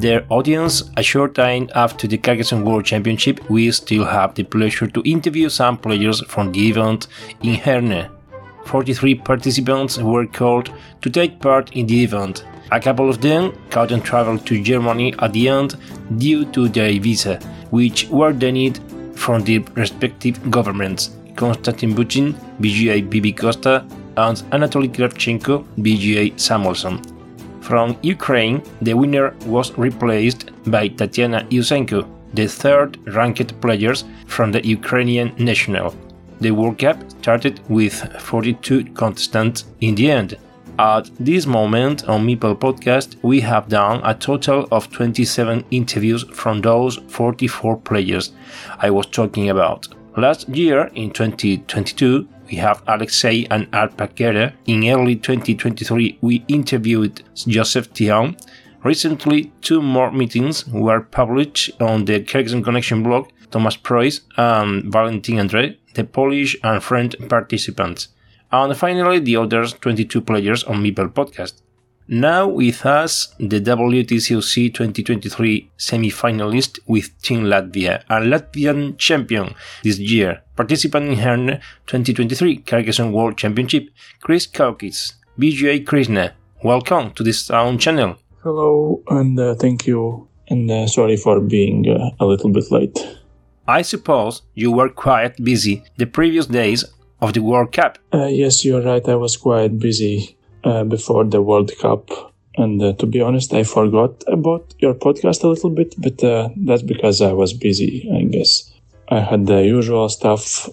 Dear audience, a short time after the Carcassonne World Championship, we still have the pleasure to interview some players from the event in Herne. 43 participants were called to take part in the event. A couple of them couldn't travel to Germany at the end due to their visa, which were denied from the respective governments. Konstantin Buchin, BGA BB Costa, and Anatoly Kravchenko, BGA Samuelson. From Ukraine, the winner was replaced by Tatiana Yusenko, the third ranked player from the Ukrainian national. The World Cup started with 42 contestants in the end. At this moment on Meeple Podcast, we have done a total of 27 interviews from those 44 players I was talking about. Last year, in 2022, we have Alexei and Alpakera. In early 2023, we interviewed Joseph Thion. Recently, two more meetings were published on the Kyrgyzstan Connection blog, Thomas Preuss and Valentin Andre, the Polish and French participants. And finally, the other 22 players on Meeple podcast. Now with us, the WTCOC 2023 semi-finalist with Team Latvia and Latvian champion this year, participant in Herne 2023 Carcassonne World Championship, Kriss Kaukis, BGA Krisna. Welcome to this sound channel. Hello, and uh, thank you, and uh, sorry for being uh, a little bit late. I suppose you were quite busy the previous days of the World Cup. Uh, yes, you're right, I was quite busy uh, before the World Cup. And uh, to be honest, I forgot about your podcast a little bit, but uh, that's because I was busy, I guess. I had the usual stuff,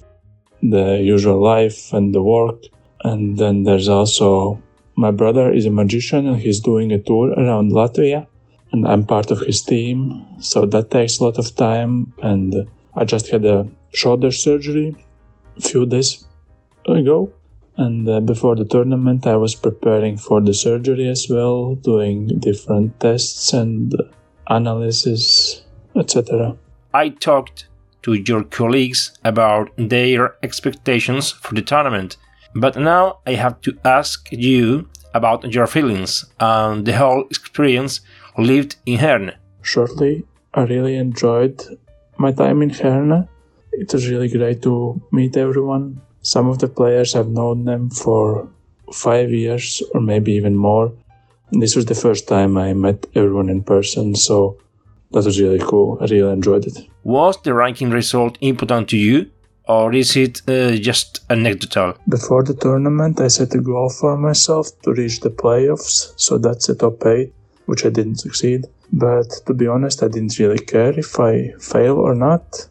the usual life and the work. And then there's also my brother is a magician and he's doing a tour around Latvia. And I'm part of his team. So that takes a lot of time. And I just had a shoulder surgery a few days ago and uh, before the tournament, I was preparing for the surgery as well, doing different tests and analysis, etc. I talked to your colleagues about their expectations for the tournament, but now I have to ask you about your feelings and the whole experience lived in Herne. Shortly, I really enjoyed my time in Herne. It was really great to meet everyone, some of the players I've known them for five years or maybe even more. This was the first time I met everyone in person, so that was really cool. I really enjoyed it. Was the ranking result important to you, or is it uh, just anecdotal? Before the tournament, I set a goal for myself to reach the playoffs, so that's a top 8, which I didn't succeed. But to be honest, I didn't really care if I fail or not.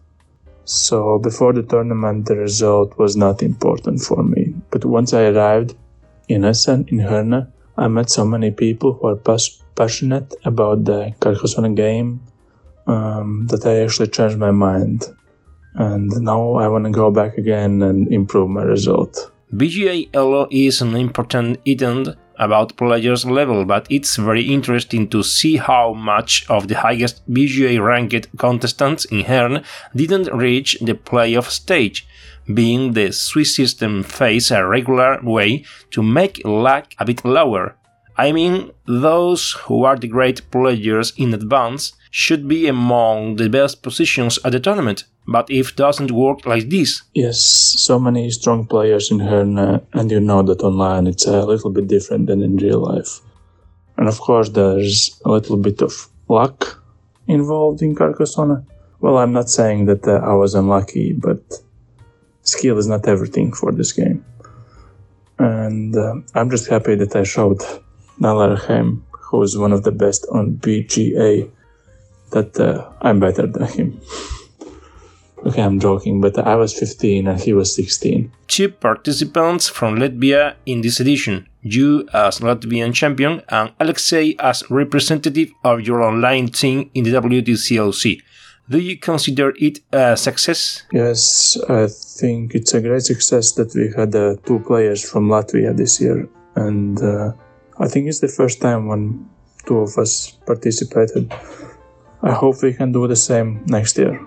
So before the tournament, the result was not important for me. But once I arrived in Essen, in Herne, I met so many people who are pas- passionate about the Carcassonne game um, that I actually changed my mind. And now I want to go back again and improve my result. BGA Elo is an important event about players level, but it's very interesting to see how much of the highest BGA ranked contestants in Herne didn't reach the playoff stage, being the Swiss system face a regular way to make luck a bit lower. I mean, those who are the great players in advance should be among the best positions at the tournament. But if doesn't work like this, Yes, so many strong players in Herne, and you know that online it's a little bit different than in real life. And of course, there's a little bit of luck involved in Carcassonne. Well, I'm not saying that uh, I was unlucky, but skill is not everything for this game. And uh, I'm just happy that I showed Nalarheim, who is one of the best on BGA, that uh, I'm better than him. okay, I'm joking, but I was 15 and he was 16. Two participants from Latvia in this edition you as Latvian champion and Alexei as representative of your online team in the WTCOC. Do you consider it a success? Yes, I think it's a great success that we had uh, two players from Latvia this year, and uh, I think it's the first time when two of us participated. I hope we can do the same next year,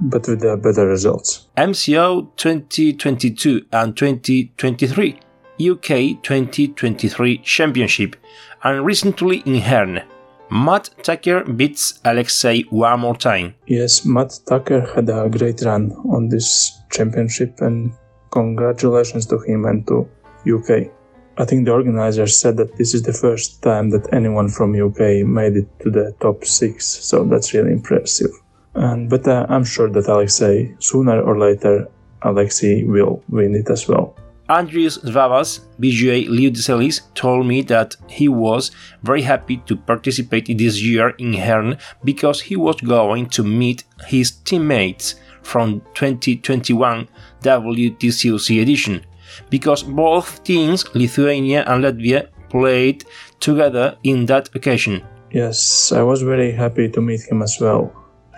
but with uh, better results. MCO 2022 and 2023, UK 2023 Championship, and recently in Herne. Matt Tucker beats Alexei one more time. Yes, Matt Tucker had a great run on this championship, and congratulations to him and to UK. I think the organizers said that this is the first time that anyone from UK made it to the top six, so that's really impressive. And but uh, I'm sure that Alexei, sooner or later, Alexei will win it as well. Andrius Zvavas, BGA Leo Deselis, told me that he was very happy to participate in this year in Herne because he was going to meet his teammates from 2021 WTCOC edition, because both teams, Lithuania and Latvia, played together in that occasion. Yes, I was very happy to meet him as well,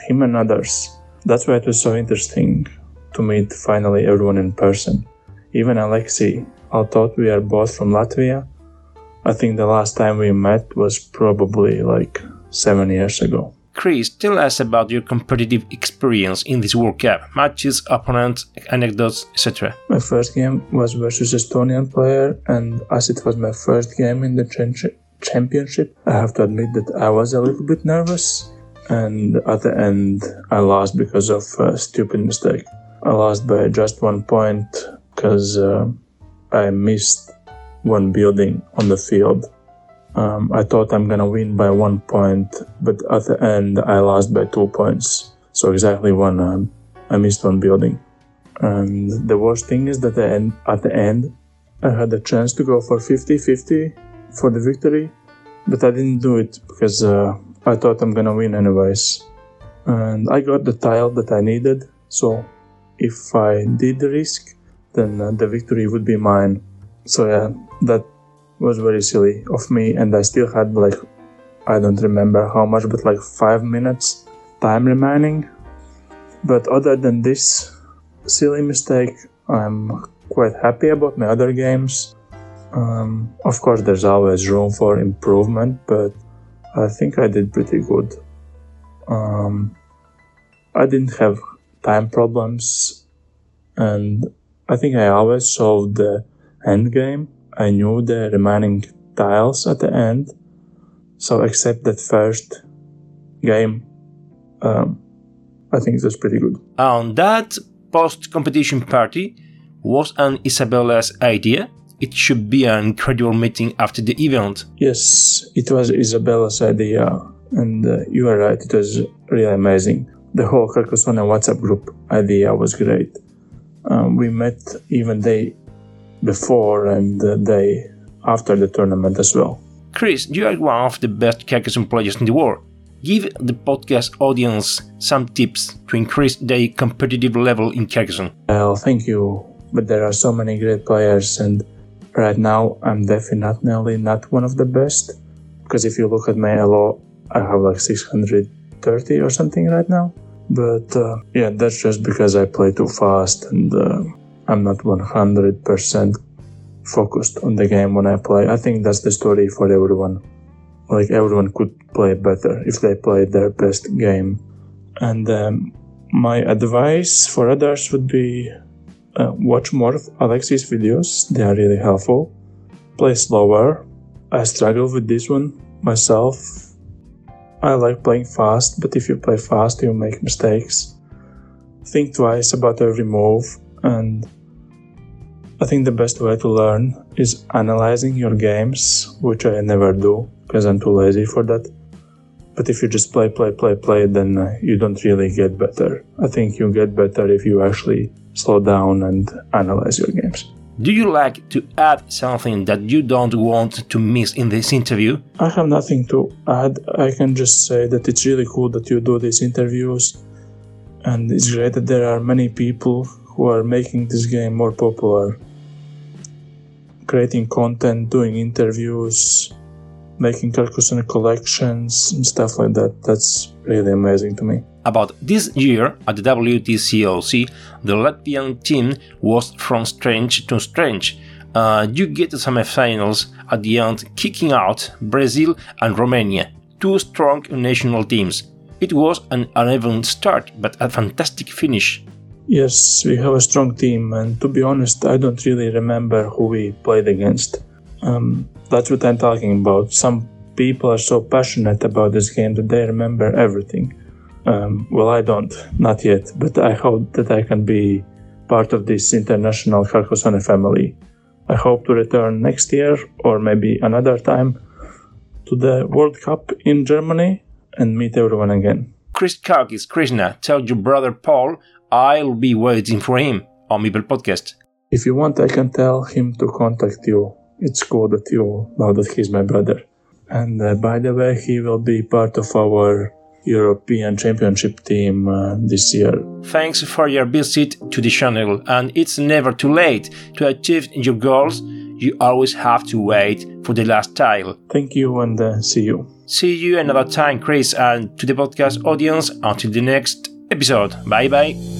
him and others. That's why it was so interesting to meet finally everyone in person. Even Alexei, although we are both from Latvia, I think the last time we met was probably like seven years ago. Kriss, tell us about your competitive experience in this World Cup, matches, opponents, anecdotes, etc. My first game was versus Estonian player, and as it was my first game in the championship, I have to admit that I was a little bit nervous. And at the end, I lost because of a stupid mistake. I lost by just one point because uh, I missed one building on the field. Um, I thought I'm gonna win by one point, but at the end I lost by two points. So exactly one, um, I missed one building. And the worst thing is that end, at the end, I had a chance to go for 50-50 for the victory, but I didn't do it because uh, I thought I'm gonna win anyways. And I got the tile that I needed, so if I did risk, then uh, the victory would be mine. So yeah, that was very silly of me, and I still had like I don't remember how much, but like five minutes time remaining. But other than this silly mistake, I'm quite happy about my other games. Um, of course, there's always room for improvement, but I think I did pretty good. Um, I didn't have time problems, and I think I always solved the end game. I knew the remaining tiles at the end. So except that first game, um, I think it was pretty good. On that post-competition party was an Isabella's idea. It should be an incredible meeting after the event. Yes, it was Isabella's idea, and uh, you are right. It was really amazing. The whole Carcassonne WhatsApp group idea was great. Um, we met even day before and the day after the tournament as well. Kriss, you are one of the best Carcassonne players in the world. Give the podcast audience some tips to increase their competitive level in Carcassonne. Well, thank you. But there are so many great players, and right now I'm definitely not one of the best. Because if you look at my elo, I have like 630 or something right now. But uh, yeah, that's just because I play too fast and uh, I'm not 100% focused on the game when I play. I think that's the story for everyone. Like everyone could play better if they play their best game. And um, my advice for others would be uh, watch more of Alexei's videos. They are really helpful. Play slower. I struggle with this one myself I like playing fast, but if you play fast, you make mistakes. Think twice about every move, and I think the best way to learn is analyzing your games, which I never do because I'm too lazy for that. But if you just play, play, play, play, then uh, you don't really get better. I think you get better if you actually slow down and analyze your games. Do you like to add something that you don't want to miss in this interview? I have nothing to add. I can just say that it's really cool that you do these interviews, and it's great that there are many people who are making this game more popular, creating content, doing interviews, making Carcassonne collections and stuff like that. That's really amazing to me. About this year at the WTCOC, the Latvian team was from strange to strange. Uh, you get to semifinals at the end, kicking out Brazil and Romania, two strong national teams. It was an uneven start, but a fantastic finish. Yes, we have a strong team, and to be honest, I don't really remember who we played against. Um, that's what I'm talking about. Some people are so passionate about this game that they remember everything. Um, well, I don't, not yet, but I hope that I can be part of this international Carcassonne family. I hope to return next year or maybe another time to the World Cup in Germany and meet everyone again. Kriss Kaukis, Krisna, tell your brother Paul I'll be waiting for him on Meeple Podcast. If you want, I can tell him to contact you it's cool that you know that he's my brother. And uh, by the way, he will be part of our European Championship team uh, this year. Thanks for your visit to the channel, and it's never too late to achieve your goals. You always have to wait for the last tile. Thank you, and uh, see you. See you another time, Kriss, and to the podcast audience until the next episode. Bye bye.